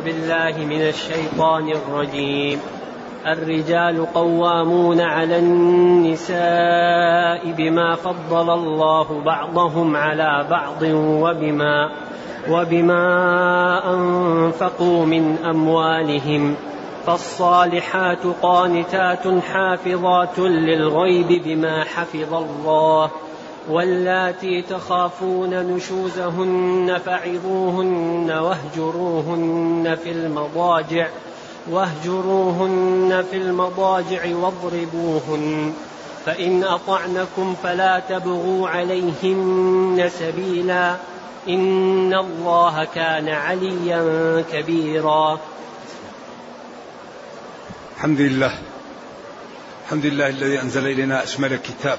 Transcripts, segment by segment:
أعوذ بالله من الشيطان الرجيم. الرجال قوامون على النساء بما فضل الله بعضهم على بعض وبما وبما أنفقوا من أموالهم. فالصالحات قانتات حافظات للغيب بما حفظ الله. واللاتي تخافون نشوزهن فعظوهن واهجروهن في المضاجع واهجروهن في المضاجع واضربوهن. فإن أطعنكم فلا تبغوا عليهن سبيلا. إن الله كان عليا كبيرا. الحمد لله. الحمد لله الذي أنزل إلينا أشمل الكتاب.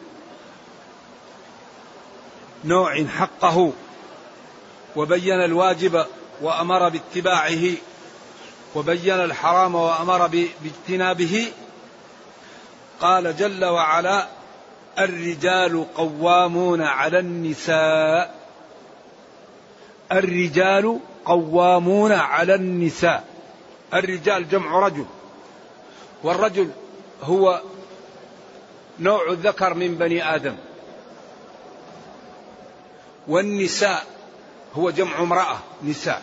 نوع حقه وبين الواجب وأمر باتباعه وبين الحرام وأمر باجتنابه. قال جل وعلا الرجال قوامون على النساء. الرجال قوامون على النساء. الرجال جمع رجل. والرجل هو نوع الذكر من بني آدم. والنساء هو جمع امرأة نساء.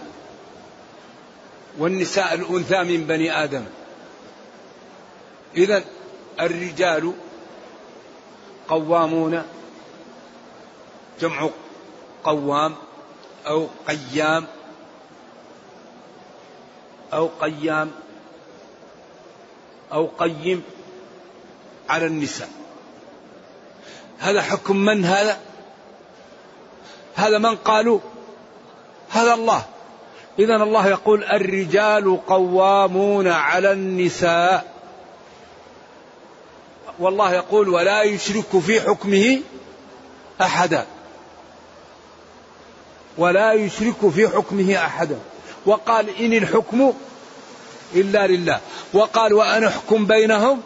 والنساء الأنثى من بني آدم. إذا الرجال قوامون جمع قوام أو قيام أو قيام أو قيم على النساء. هذا حكم من هذا؟ هذا من قالوا؟ هذا الله. إذا الله يقول الرجال قوامون على النساء. والله يقول ولا يشرك في حكمه أحدا. ولا يشرك في حكمه أحدا. وقال إن الحكم إلا لله. وقال وأن أحكم بينهم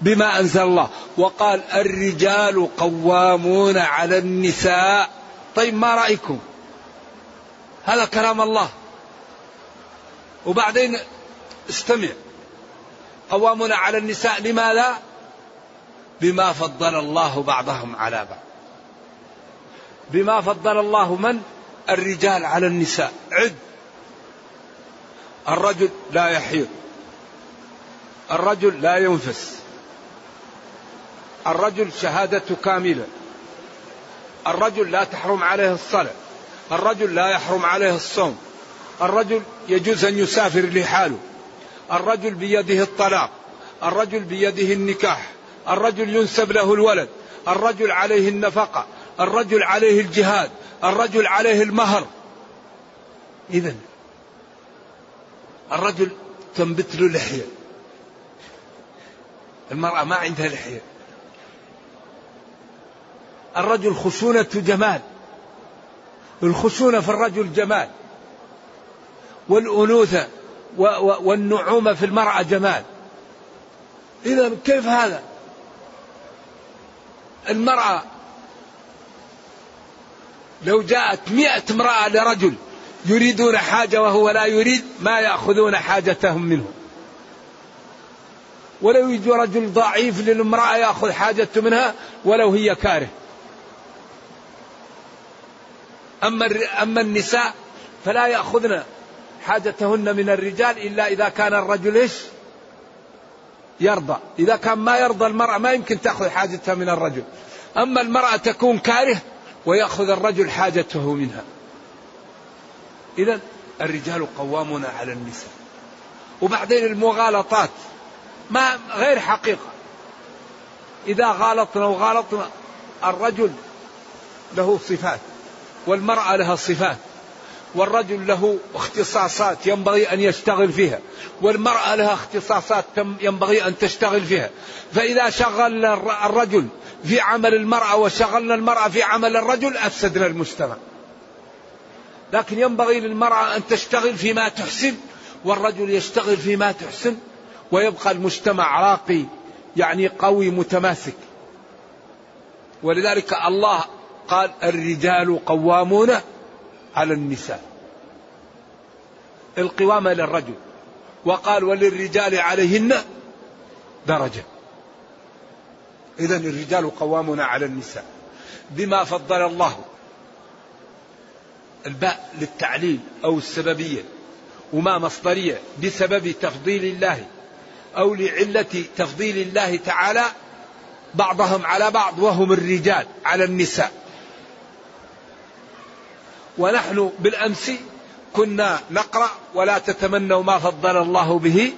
بما أنزل الله. وقال الرجال قوامون على النساء. طيب ما رأيكم؟ هذا كلام الله. وبعدين استمع. قوامنا على النساء لماذا؟ بما فضل الله بعضهم على بعض. بما فضل الله من؟ الرجال على النساء. عد. الرجل لا يحيض. الرجل لا ينفس. الرجل شهادته كاملة. الرجل لا تحرم عليه الصلاة الرجل لا يحرم عليه الصوم الرجل يجوز أن يسافر لحاله الرجل بيده الطلاق الرجل بيده النكاح الرجل ينسب له الولد الرجل عليه النفقة الرجل عليه الجهاد الرجل عليه المهر. إذا الرجل تنبت له لحية المرأة ما عندها لحية. الرجل خشونة جمال. الخشونة في الرجل جمال. والأنوثة والنعومة في المرأة جمال. إذا كيف هذا؟ المرأة لو جاءت مئة امرأة لرجل يريدون حاجة وهو لا يريد ما يأخذون حاجتهم منه. ولو يجي رجل ضعيف للمرأة يأخذ حاجته منها ولو هي كاره. أما أما النساء فلا يأخذن حاجتهن من الرجال إلا إذا كان الرجل إيش؟ يرضى. إذا كان ما يرضى المرأة ما يمكن تأخذ حاجتها من الرجل. أما المرأة تكون كاره ويأخذ الرجل حاجته منها. إذا الرجال قوامون على النساء. وبعدين المغالطات ما غير حقيقة. إذا غالطنا وغالطنا الرجل له صفات. والمرأة لها صفات. والرجل له اختصاصات ينبغي أن يشتغل فيها. والمرأة لها اختصاصات ينبغي أن تشتغل فيها. فإذا شغل الرجل في عمل المرأة وشغلنا المرأة في عمل الرجل أفسدنا المجتمع. لكن ينبغي للمرأة أن تشتغل فيما تحسن والرجل يشتغل فيما تحسن ويبقى المجتمع راقي يعني قوي متماسك. ولذلك الله قال الرجال قوامون على النساء. القوامة للرجل وقال وللرجال عليهن درجة. إذا الرجال قوامون على النساء. بما فضل الله الباء للتعليل أو السببية وما مصدرية بسبب تفضيل الله أو لعلة تفضيل الله تعالى بعضهم على بعض وهم الرجال على النساء. ونحن بالأمس كنا نقرأ ولا تتمنوا ما فضل الله به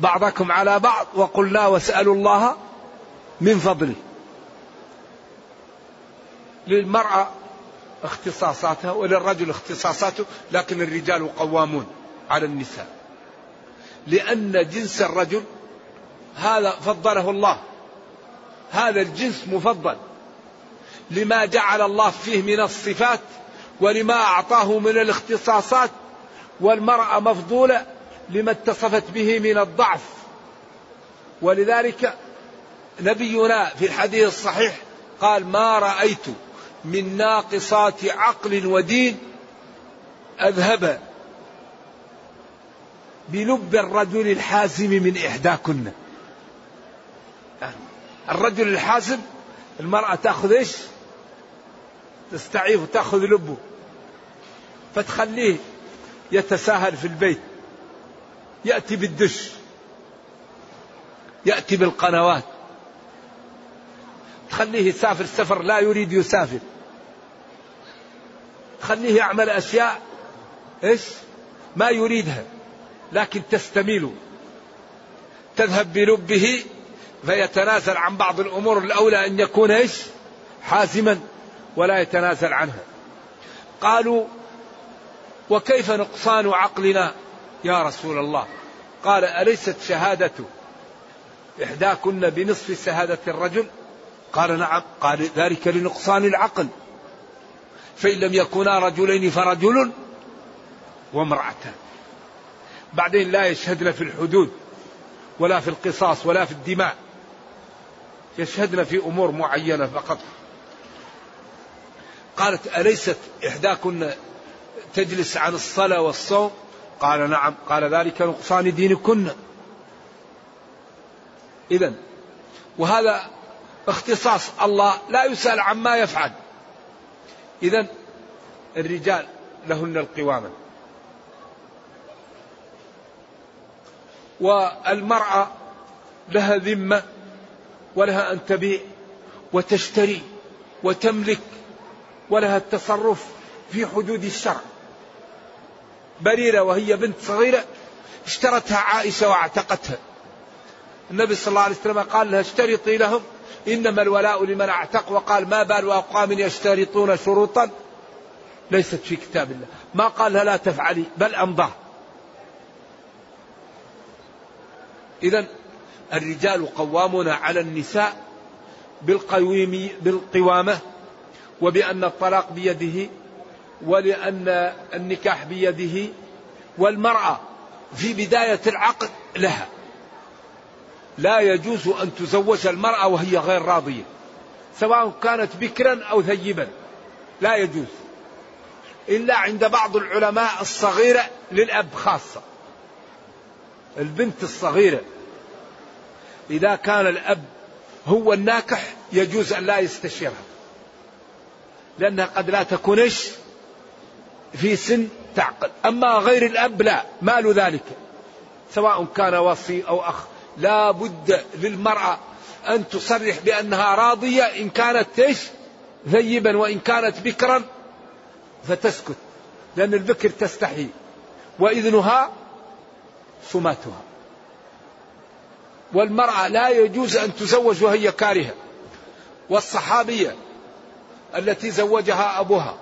بعضكم على بعض وقلنا واسألوا الله من فضله للمرأة اختصاصاتها وللرجل اختصاصاته لكن الرجال قوامون على النساء. لأن جنس الرجل هذا فضله الله. هذا الجنس مفضل. لما جعل الله فيه من الصفات ولما أعطاه من الاختصاصات والمرأة مفضولة لما اتصفت به من الضعف. ولذلك نبينا في الحديث الصحيح قال ما رأيت من ناقصات عقل ودين أذهب بلب الرجل الحازم من إحداكن. الرجل الحازم المرأة تأخذ إيش؟ تستعيف وتأخذ لبه. فتخليه يتساهل في البيت. يأتي بالدش. يأتي بالقنوات. تخليه يسافر سفر لا يريد يسافر. تخليه يعمل أشياء إيش؟ ما يريدها لكن تستميل تذهب بلبه فيتنازل عن بعض الأمور الأولى أن يكون إيش؟ حازما. ولا يتنازل عنها. قالوا وكيف نقصان عقلنا يا رسول الله؟ قال أليست شهادة إحداكن بنصف شهادة الرجل؟ قال نعم قال ذلك لنقصان العقل. فإن لم يكونا رجلين فرجل وامرأتان بعدين لا يشهدن في الحدود ولا في القصاص ولا في الدماء. يشهدن في أمور معينة فقط. قالت أليست إحداكن تجلس عن الصلاة والصوم؟ قال نعم. قال ذلك نقصان دينكن. إذا وهذا اختصاص. الله لا يسأل عما يفعل. إذا الرجال لهن القوامة. والمرأة لها ذمة ولها أن تبيع وتشتري وتملك ولها التصرف في حدود الشرع. بريرة وهي بنت صغيرة اشترتها عائشة واعتقتها. النبي صلى الله عليه وسلم قال لها اشترطي لهم إنما الولاء لمن أعتق وقال ما بال أقوام يشترطون شروطا؟ ليست في كتاب الله. ما قال لها لا تفعلي بل أمضاه إذا الرجال قوامون على النساء بالقويم بالقوامة وبأن الطلاق بيده ولأن النكاح بيده والمرأة في بداية العقد لها. لا يجوز أن تزوج المرأة وهي غير راضية سواء كانت بكرا أو ثيبا. لا يجوز. إلا عند بعض العلماء الصغيرة للأب خاصة. البنت الصغيرة إذا كان الأب هو الناكح يجوز أن لا يستشيرها. لأنها قد لا تكونش في سن تعقل أما غير الأب لا ما له ذلك. سواء كان وصي أو أخ لا بد للمرأة أن تصرح بأنها راضية إن كانت إيش؟ ثيبا وإن كانت بكرا فتسكت. لأن البكر تستحي. وإذنها سماتها. والمرأة لا يجوز أن تزوج وهي كارهة. والصحابية التي زوجها أبوها.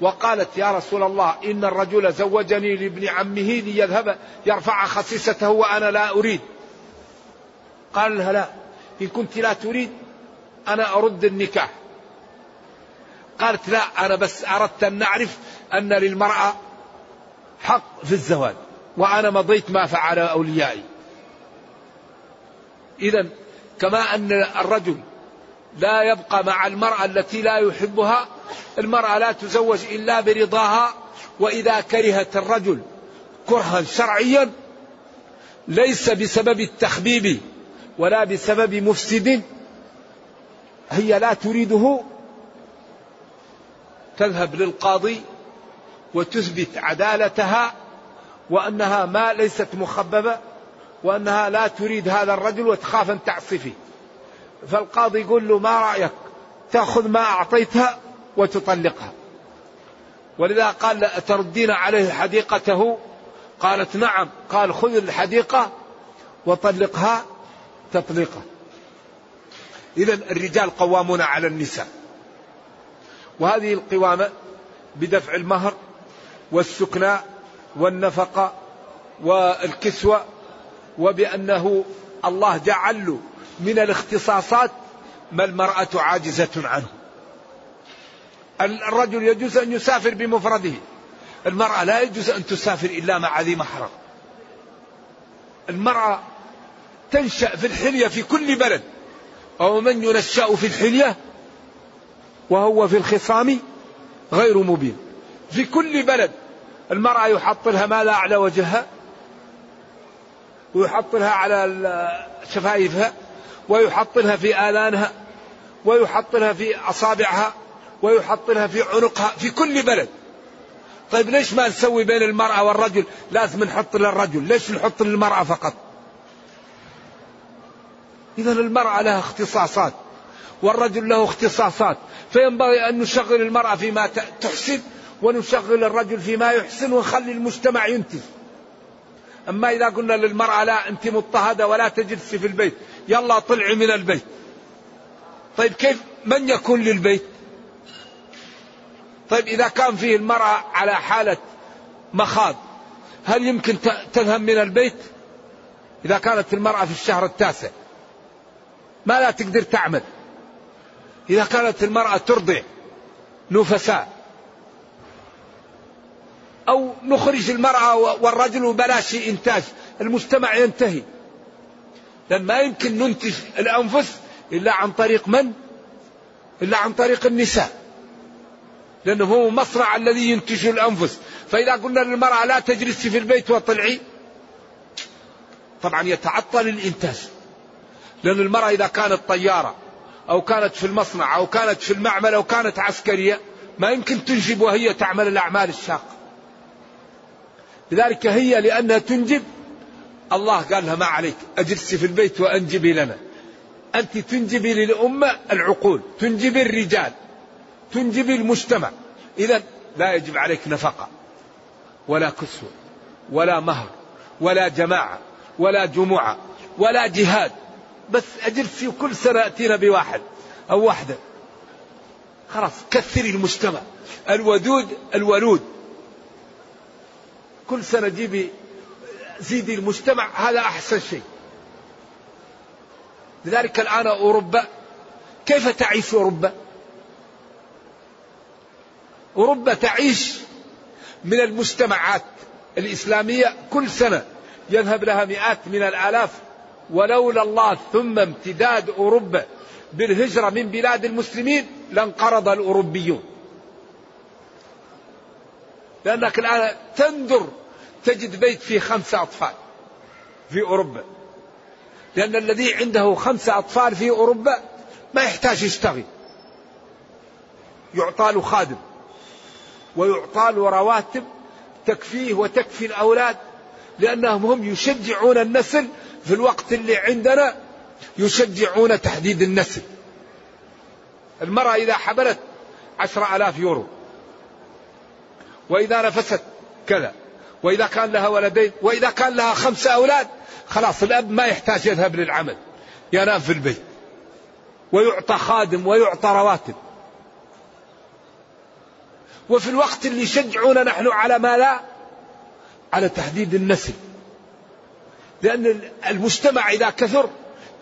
وقالت يا رسول الله إن الرجل زوجني لابن عمه ليذهب يرفع خسيسته وأنا لا أريد. قال لها لا إن كنت لا تريد أنا أرد النكاح. قالت لا أنا بس أردت أن نعرف أن للمرأة حق في الزواج وأنا مضيت ما فعل أوليائي. إذا كما أن الرجل لا يبقى مع المرأة التي لا يحبها. المرأة لا تزوج إلا برضاها. وإذا كرهت الرجل كرها شرعيا ليس بسبب التخبيب ولا بسبب مفسد هي لا تريده. تذهب للقاضي وتثبت عدالتها وأنها ما ليست مخببة وأنها لا تريد هذا الرجل وتخاف أن تعصفه. فالقاضي يقول له ما رأيك؟ تأخذ ما أعطيتها وتطلقها. ولذا قال تردين عليه حديقته. قالت نعم. قال خذ الحديقة وطلقها تطليقه اذا الرجال قوامون على النساء. وهذه القوامة بدفع المهر والسكنى والنفقة والكسوة وبأنه الله جعل له من الاختصاصات ما المرأة عاجزة عنه. الرجل يجوز أن يسافر بمفرده. المرأة لا يجوز أن تسافر إلا مع ذي محرم. المرأة تنشأ في الحلية في كل بلد. أو من ينشأ في الحلية وهو في الخصام غير مبين. في كل بلد المرأة يحط لها ماذا على وجهها ويحط لها على شفايفها ويحط لها في آذانها ويحط لها في أصابعها ويحط لها في عنقها في كل بلد. طيب ليش ما نسوي بين المرأة والرجل؟ لازم نحط للرجل. ليش نحط للمرأة فقط؟ إذا المرأة لها اختصاصات والرجل له اختصاصات. فينبغي أن نشغل المرأة فيما تحسن ونشغل الرجل فيما يحسن ونخلي المجتمع ينتج. أما إذا قلنا للمرأة لا أنت مضطهدة ولا تجلسي في البيت. يلا طلعي من البيت. طيب كيف من يكون للبيت؟ طيب إذا كان فيه المرأة على حالة مخاض هل يمكن تذهب من البيت؟ إذا كانت المرأة في الشهر التاسع ما لا تقدر تعمل. إذا كانت المرأة ترضع نفساء أو نخرج المرأة والرجل وبلاش إنتاج المجتمع ينتهي. لأن ما يمكن ننتج الأنفس إلا عن طريق من؟ إلا عن طريق النساء. لأنه هو مصنع الذي ينتج الأنفس. فإذا قلنا للمرأة لا تجلسي في البيت وطلعي طبعا يتعطل الإنتاج. لأن المرأة إذا كانت طيارة أو كانت في المصنع أو كانت في المعمل أو كانت عسكرية ما يمكن تنجب وهي تعمل الأعمال الشاقة. لذلك هي لأنها تنجب الله قال لها ما عليك أجلسي في البيت وأنجبي لنا. أنت تنجبي للأمة العقول تنجبي الرجال تنجبي المجتمع. إذا لا يجب عليك نفقة ولا كسوة ولا مهر ولا جماعة ولا جمعة ولا جهاد. بس أجلسي كل سنة أتينا بواحد أو واحدة. خلاص كثري المجتمع. الودود الولود. كل سنة جيبي زيدي المجتمع هذا أحسن شيء. لذلك الآن أوروبا كيف تعيش أوروبا؟ أوروبا تعيش من المجتمعات الإسلامية كل سنة يذهب لها مئات من الآلاف. ولولا الله ثم امتداد أوروبا بالهجرة من بلاد المسلمين لانقرض الأوروبيون. لأنك الآن تندر تجد بيت فيه خمسة أطفال في أوروبا. لأن الذي عنده خمسة أطفال في أوروبا ما يحتاج يشتغل. يعطى له خادم ويعطى له رواتب تكفيه وتكفي الأولاد لأنهم هم يشجعون النسل في الوقت اللي عندنا يشجعون تحديد النسل. المرأة إذا حبلت عشرة ألاف يورو وإذا نفست كذا. وإذا كان لها ولدين وإذا كان لها خمسة أولاد خلاص الأب ما يحتاج يذهب للعمل ينام في البيت ويعطى خادم ويعطى رواتب. وفي الوقت اللي يشجعونا نحن على ما لا على تحديد النسل. لأن المجتمع إذا كثر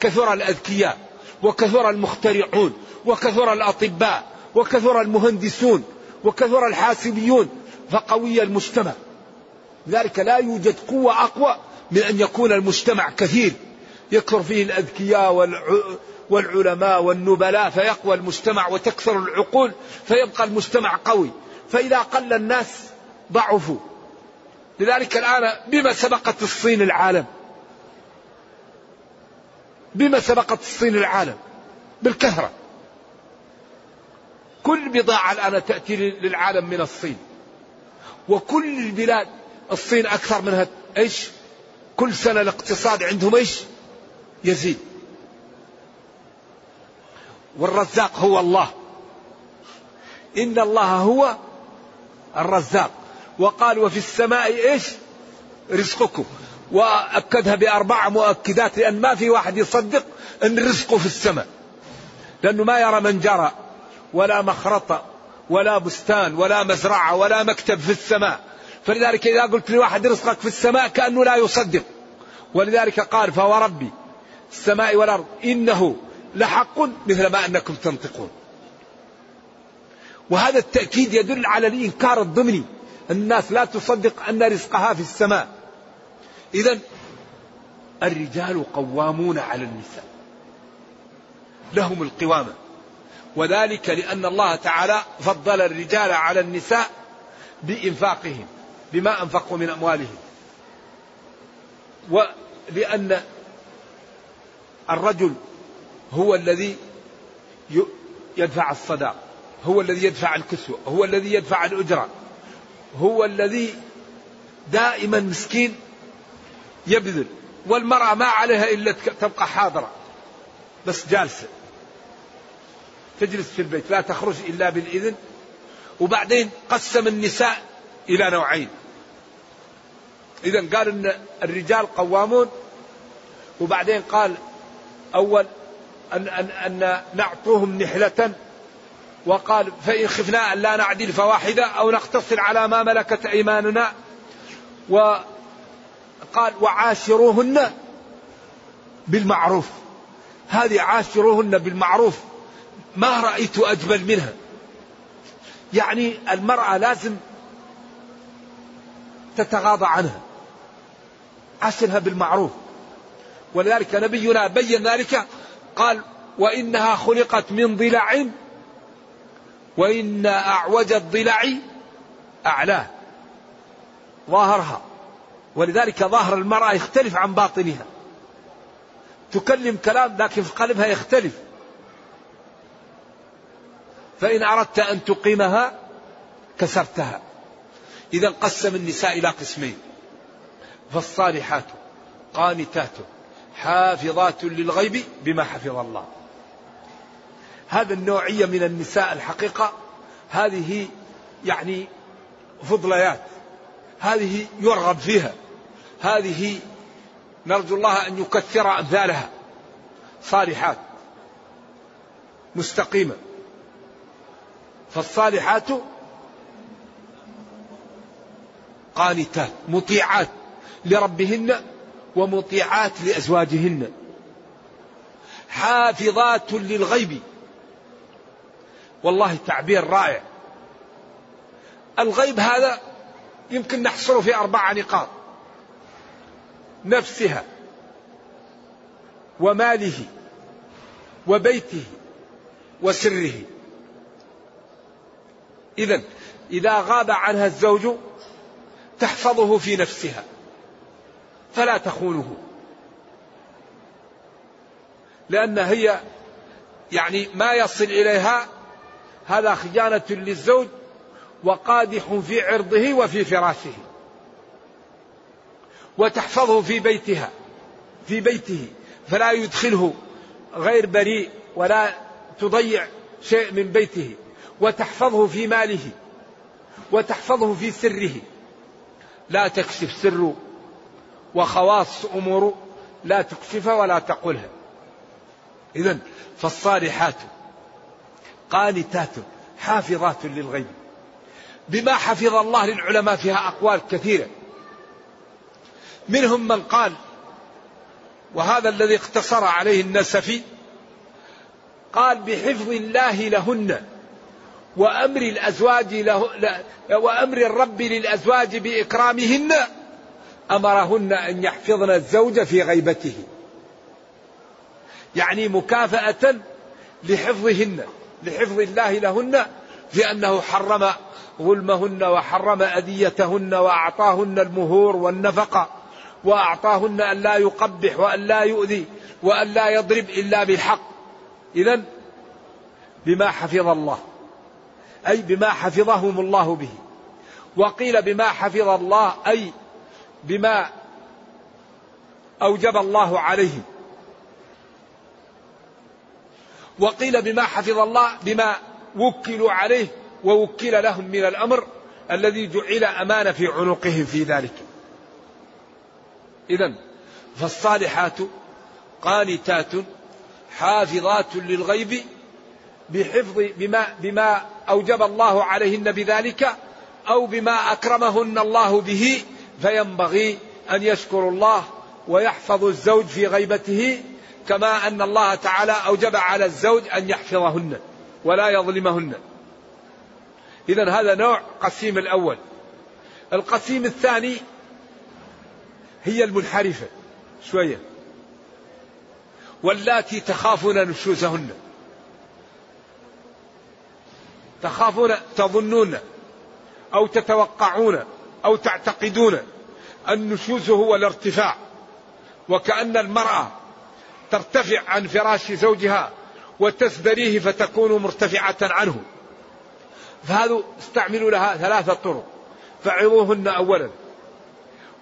كثر الأذكياء وكثر المخترعون وكثر الأطباء وكثر المهندسون وكثر الحاسبيون فقوي المجتمع. لذلك لا يوجد قوة أقوى من أن يكون المجتمع كثير. يكثر فيه الأذكياء والعلماء والنبلاء فيقوى المجتمع وتكثر العقول فيبقى المجتمع قوي. فإذا قل الناس ضعفوا. لذلك الآن بما سبقت الصين العالم؟ بما سبقت الصين العالم؟ بالكثرة كل بضاعة الآن تأتي للعالم من الصين. وكل البلاد الصين أكثر منها إيش؟ كل سنة الاقتصاد عندهم إيش؟ يزيد. والرزاق هو الله. إن الله هو الرزاق. وقال وفي السماء إيش؟ رزقكم. وأكدها بأربع مؤكدات لأن ما في واحد يصدق أن رزقه في السماء. لأنه ما يرى من جرى ولا مخرطة ولا بستان ولا مزرعة ولا مكتب في السماء. فلذلك إذا قلت لواحد رزقك في السماء كأنه لا يصدق. ولذلك قال فهو ربي السماء والأرض إنه لحق مثل ما أنكم تنطقون. وهذا التأكيد يدل على الإنكار الضمني. الناس لا تصدق أن رزقها في السماء. إذا الرجال قوامون على النساء. لهم القوامة. وذلك لأن الله تعالى فضل الرجال على النساء بإنفاقهم. بما أنفقوا من أموالهم. ولأن الرجل هو الذي يدفع الصداق هو الذي يدفع الكسوة هو الذي يدفع الأجرة هو الذي دائما مسكين يبذل والمرأة ما عليها إلا تبقى حاضرة بس جالسة. تجلس في البيت لا تخرج إلا بالإذن. وبعدين قسم النساء إلى نوعين. إذا قال أن الرجال قوامون وبعدين قال أول أن, أن, أن نعطوهم نحلة وقال فإن خفنا أن لا نعدل فواحدة أو نقتصر على ما ملكت أيماننا وقال وعاشروهن بالمعروف. هذه عاشروهن بالمعروف ما رأيت أجمل منها. يعني المرأة لازم تتغاضى عنها عاشرها بالمعروف. ولذلك نبينا بين ذلك قال وإنها خلقت من ضلع وإن أعوج الضلع أعلاه ظاهرها. ولذلك ظاهر المرأة يختلف عن باطنها. تكلم كلام لكن في قلبها يختلف. فإن أردت أن تقيمها كسرتها. إذا قسم النساء إلى قسمين. فالصالحات قانتات حافظات للغيب بما حفظ الله. هذا النوعية من النساء الحقيقة هذه يعني فضليات. هذه يرغب فيها. هذه نرجو الله أن يكثر أمثالها. صالحات مستقيمة. فالصالحات قانتات مطيعات لربهن ومطيعات لأزواجهن. حافظات للغيب. والله تعبير رائع. الغيب هذا يمكن نحصره في أربع نقاط. نفسها وماله وبيته وسره. إذا إذا غاب عنها الزوج تحفظه في نفسها. فلا تخونه. لأن هي يعني ما يصل إليها هذا خيانة للزوج وقادح في عرضه وفي فراشه. وتحفظه في بيتها في بيته. فلا يدخله غير بريء ولا تضيع شيء من بيته. وتحفظه في ماله وتحفظه في سره. لا تكشف سره وخواص أمور لا تكشفها ولا تقولها. إذا فالصالحات قانتات حافظات للغيب. بما حفظ الله للعلماء فيها أقوال كثيرة. منهم من قال وهذا الذي اقتصر عليه النسفي قال بحفظ الله لهن وأمر الأزواج له وأمر الرب للأزواج بإكرامهن. أمرهن أن يحفظن الزوج في غيبته. يعني مكافأة لحفظهن لحفظ الله لهن في أنه حرم ظلمهن وحرم أذيتهن وأعطاهن المهور والنفقة وأعطاهن أن لا يقبح وأن لا يؤذي وأن لا يضرب إلا بالحق. إذا بما حفظ الله. أي بما حفظهم الله به. وقيل بما حفظ الله أي بما أوجب الله عليهم وقيل بما حفظ الله بما وكلوا عليه ووكل لهم من الأمر الذي جعل أمانة في عنقهم في ذلك. إذا فالصالحات قانتات حافظات للغيب بحفظ بما بما أوجب الله عليهن بذلك أو بما أكرمهن الله به فينبغي أن يشكروا الله ويحفظ الزوج في غيبته كما أن الله تعالى أوجب على الزوج أن يحفظهن ولا يظلمهن. إذا هذا نوع قسيم الأول. القسيم الثاني هي المنحرفة شوية واللاتي تخافون نشوزهن. تخافون تظنون أو تتوقعون أو تعتقدون النشوز هو الارتفاع وكأن المرأة ترتفع عن فراش زوجها وتسدريه فتكون مرتفعة عنه. فهذا استعملوا لها ثلاثة طرق. فعظوهن أولا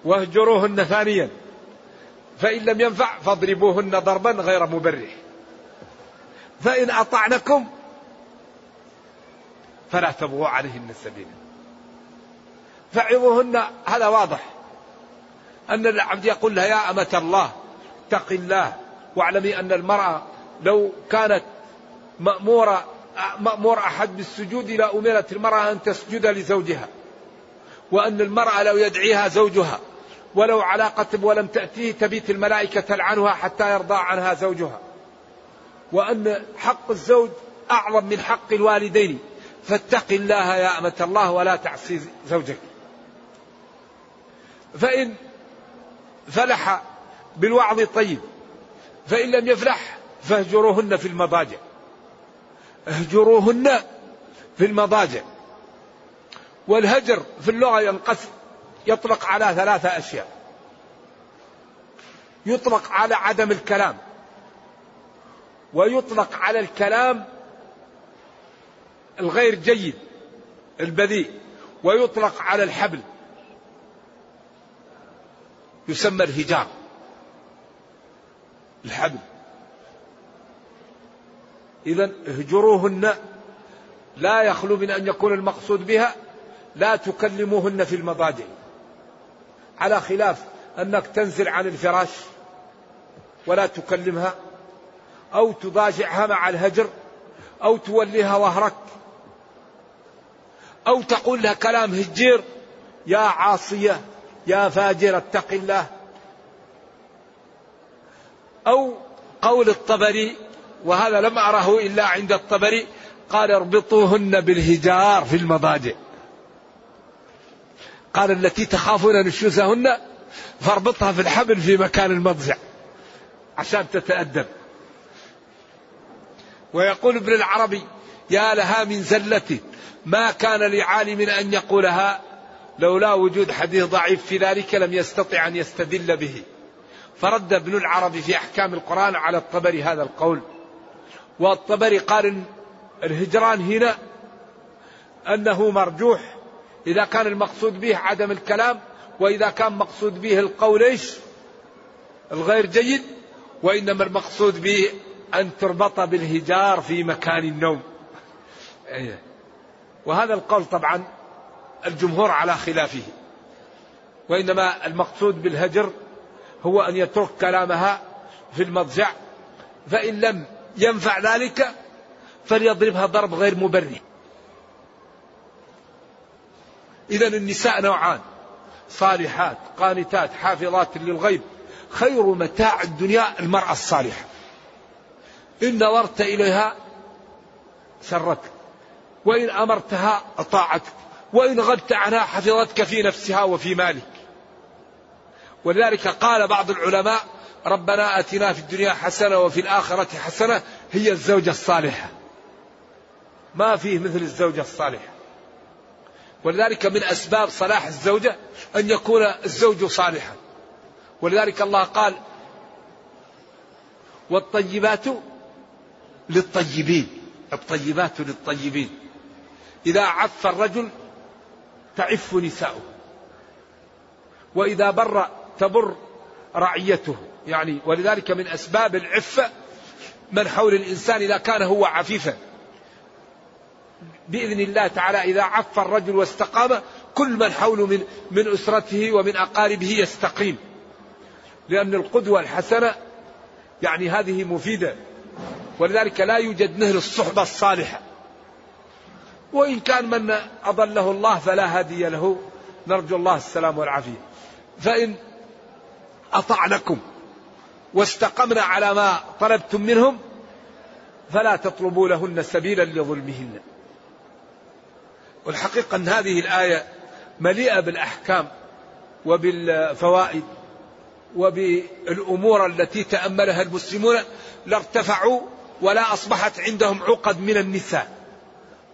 واهجروهن ثانيا فإن لم ينفع فاضربوهن ضربا غير مبرح. فإن أطعنكم فلا تبغوا عليهن السبيل فعظوهن هذا واضح. أن العبد يقول لها يا أمة الله اتق الله واعلمي أن المرأة لو كانت مأمورة مأمور أحد بالسجود لأمرت المرأة أن تسجد لزوجها. وأن المرأة لو يدعيها زوجها ولو علاقة ولم تأتيه تبيت الملائكة تلعنها حتى يرضى عنها زوجها. وأن حق الزوج أعظم من حق الوالدين. فاتق الله يا أمة الله ولا تعصي زوجك. فإن فلح بالوعظ طيب فإن لم يفلح فاهجروهن في المضاجع. اهجروهن في المضاجع. والهجر في اللغة ينقسم يطلق على ثلاثة أشياء. يطلق على عدم الكلام ويطلق على الكلام الغير جيد البذيء ويطلق على الحبل. يسمى الهجار. الحبل. إذا اهجروهن لا يخلو من أن يكون المقصود بها لا تكلموهن في المضاجع. على خلاف أنك تنزل عن الفراش ولا تكلمها أو تضاجعها مع الهجر أو توليها ظهرك. أو تقول لها كلام هجير يا عاصية يا فاجر اتق الله. أو قول الطبري وهذا لم أره إلا عند الطبري قال اربطوهن بالهجار في المضاجع. قال التي تخافون نشوزهن فاربطها في الحبل في مكان المضجع عشان تتأدب. ويقول ابن العربي يا لها من زلة. ما كان لعالم أن يقولها. لولا وجود حديث ضعيف في ذلك لم يستطع أن يستدل به. فرد ابن العربي في أحكام القرآن على الطبري هذا القول. والطبري قال الهجران هنا أنه مرجوح. إذا كان المقصود به عدم الكلام وإذا كان مقصود به القول إيش؟ الغير جيد. وإنما المقصود به أن تربط بالهجار في مكان النوم. إيه. وهذا القول طبعا الجمهور على خلافه. وإنما المقصود بالهجر هو أن يترك كلامها في المضجع فإن لم ينفع ذلك فليضربها ضرب غير مبرر. إذا النساء نوعان صالحات قانتات حافظات للغيب خير متاع الدنيا المرأة الصالحة. إن نظرت إليها سرتك وإن أمرتها أطاعتك وإن غبت عنها حفظتك في نفسها وفي مالك ولذلك قال بعض العلماء ربنا آتنا في الدنيا حسنة وفي الآخرة حسنة هي الزوجة الصالحة. ما فيه مثل الزوجة الصالحة. ولذلك من أسباب صلاح الزوجة أن يكون الزوج صالحا. ولذلك الله قال: والطيبات للطيبين، الطيبات للطيبين. إذا عف الرجل تعف نساؤه. وإذا بر تبر رعيته. يعني ولذلك من أسباب العفة من حول الإنسان إذا كان هو عفيفا. بإذن الله تعالى إذا عف الرجل واستقام كل من حوله من من أسرته ومن أقاربه يستقيم. لأن القدوة الحسنة يعني هذه مفيدة. ولذلك لا يوجد مثل الصحبة الصالحة. وإن كان من أضله الله فلا هادي له. نرجو الله السلام والعافية. فإن أطعنكم واستقمنا على ما طلبتم منهم فلا تطلبوا لهن سبيلا لظلمهن. والحقيقة أن هذه الآية مليئة بالأحكام وبالفوائد وبالأمور التي تأملها المسلمون لارتفعوا ولا أصبحت عندهم عقد من النساء.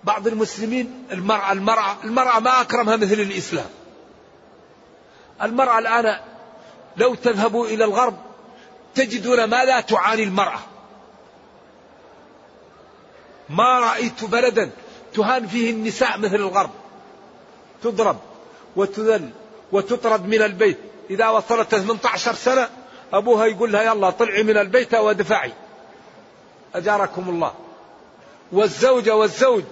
بعض المسلمين المرأة المرأة المرأة ما أكرمها مثل الإسلام. المرأة الآن لو تذهبوا إلى الغرب تجدون ما لا تعاني المرأة. ما رأيت بلدا تهان فيه النساء مثل الغرب. تضرب وتذل وتطرد من البيت. إذا وصلت 18 سنة أبوها يقول لها يلا طلعي من البيت وادفعي. أجاركم الله. والزوجة والزوج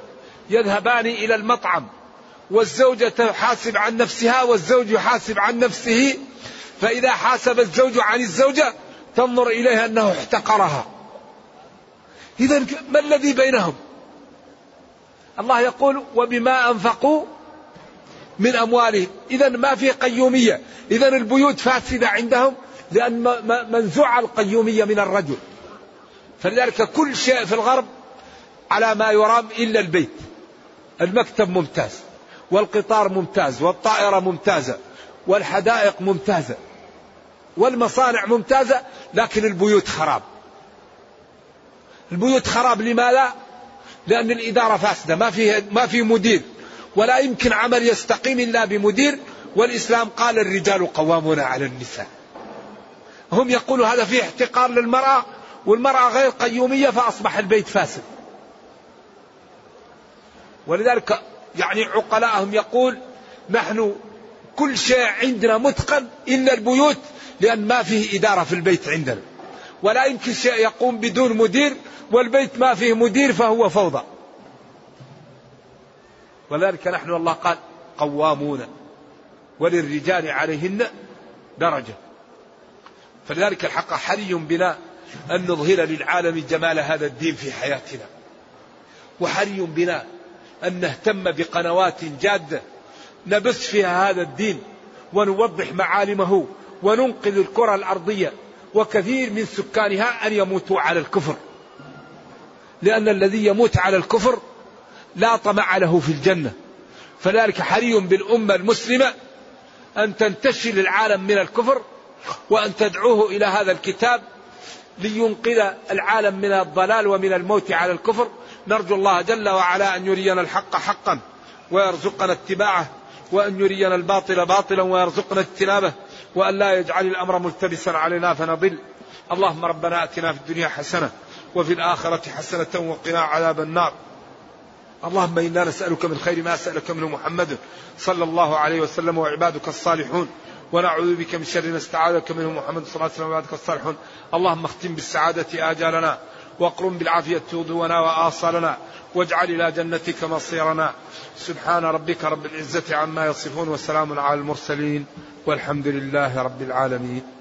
يذهبان إلى المطعم والزوجة تحاسب عن نفسها والزوج يحاسب عن نفسه فإذا حاسب الزوج عن الزوجة تنظر إليها أنه احتقرها. إذا ما الذي بينهم؟ الله يقول وبما أنفقوا من أموالهم إذا ما في قيومية. إذا البيوت فاسدة عندهم لأن منزوع القيومية من الرجل. فلذلك كل شيء في الغرب على ما يرام إلا البيت. المكتب ممتاز والقطار ممتاز والطائرة ممتازة والحدائق ممتازة والمصانع ممتازة لكن البيوت خراب. البيوت خراب لماذا؟ لأن الإدارة فاسدة ما في ما في مدير ولا يمكن عمل يستقيم إلا بمدير والإسلام قال الرجال قوامون على النساء. هم يقولوا هذا فيه احتقار للمرأة والمرأة غير قيومية فأصبح البيت فاسد. ولذلك يعني عقلاءهم يقول نحن كل شيء عندنا متقن إلا البيوت لأن ما فيه إدارة في البيت عندنا. ولا يمكن شيء يقوم بدون مدير والبيت ما فيه مدير فهو فوضى. ولذلك نحن الله قال قوامون وللرجال عليهن درجة. فلذلك الحق حري بنا أن نظهر للعالم جمال هذا الدين في حياتنا. وحري بنا أن نهتم بقنوات جادة نبث فيها هذا الدين ونوضح معالمه وننقذ الكرة الأرضية وكثير من سكانها أن يموتوا على الكفر. لأن الذي يموت على الكفر لا طمع له في الجنة. فذلك حري بالأمة المسلمة أن تنتشل العالم من الكفر وأن تدعوه إلى هذا الكتاب لينقذ العالم من الضلال ومن الموت على الكفر. نرجو الله جل وعلا أن يرينا الحق حقا ويرزقنا اتباعه وأن يرينا الباطل باطلا ويرزقنا اجتنابه وأن لا يجعل الأمر ملتبسا علينا فنضل. اللهم ربنا أتنا في الدنيا حسنة وفي الآخرة حسنة وقنا عذاب النار. اللهم إنا نسألك من خير ما سألك منه محمد صلى الله عليه وسلم وعبادك الصالحون ونعوذ بك من شر ما استعاذك منه محمد صلى الله عليه وسلم وعبادك الصالحون. اللهم اختم بالسعادة آجالنا واقرم بالعافية غدونا وآصالنا واجعل إلى جنتك مصيرنا. سبحان ربك رب العزة عما يصفون وسلام على المرسلين والحمد لله رب العالمين.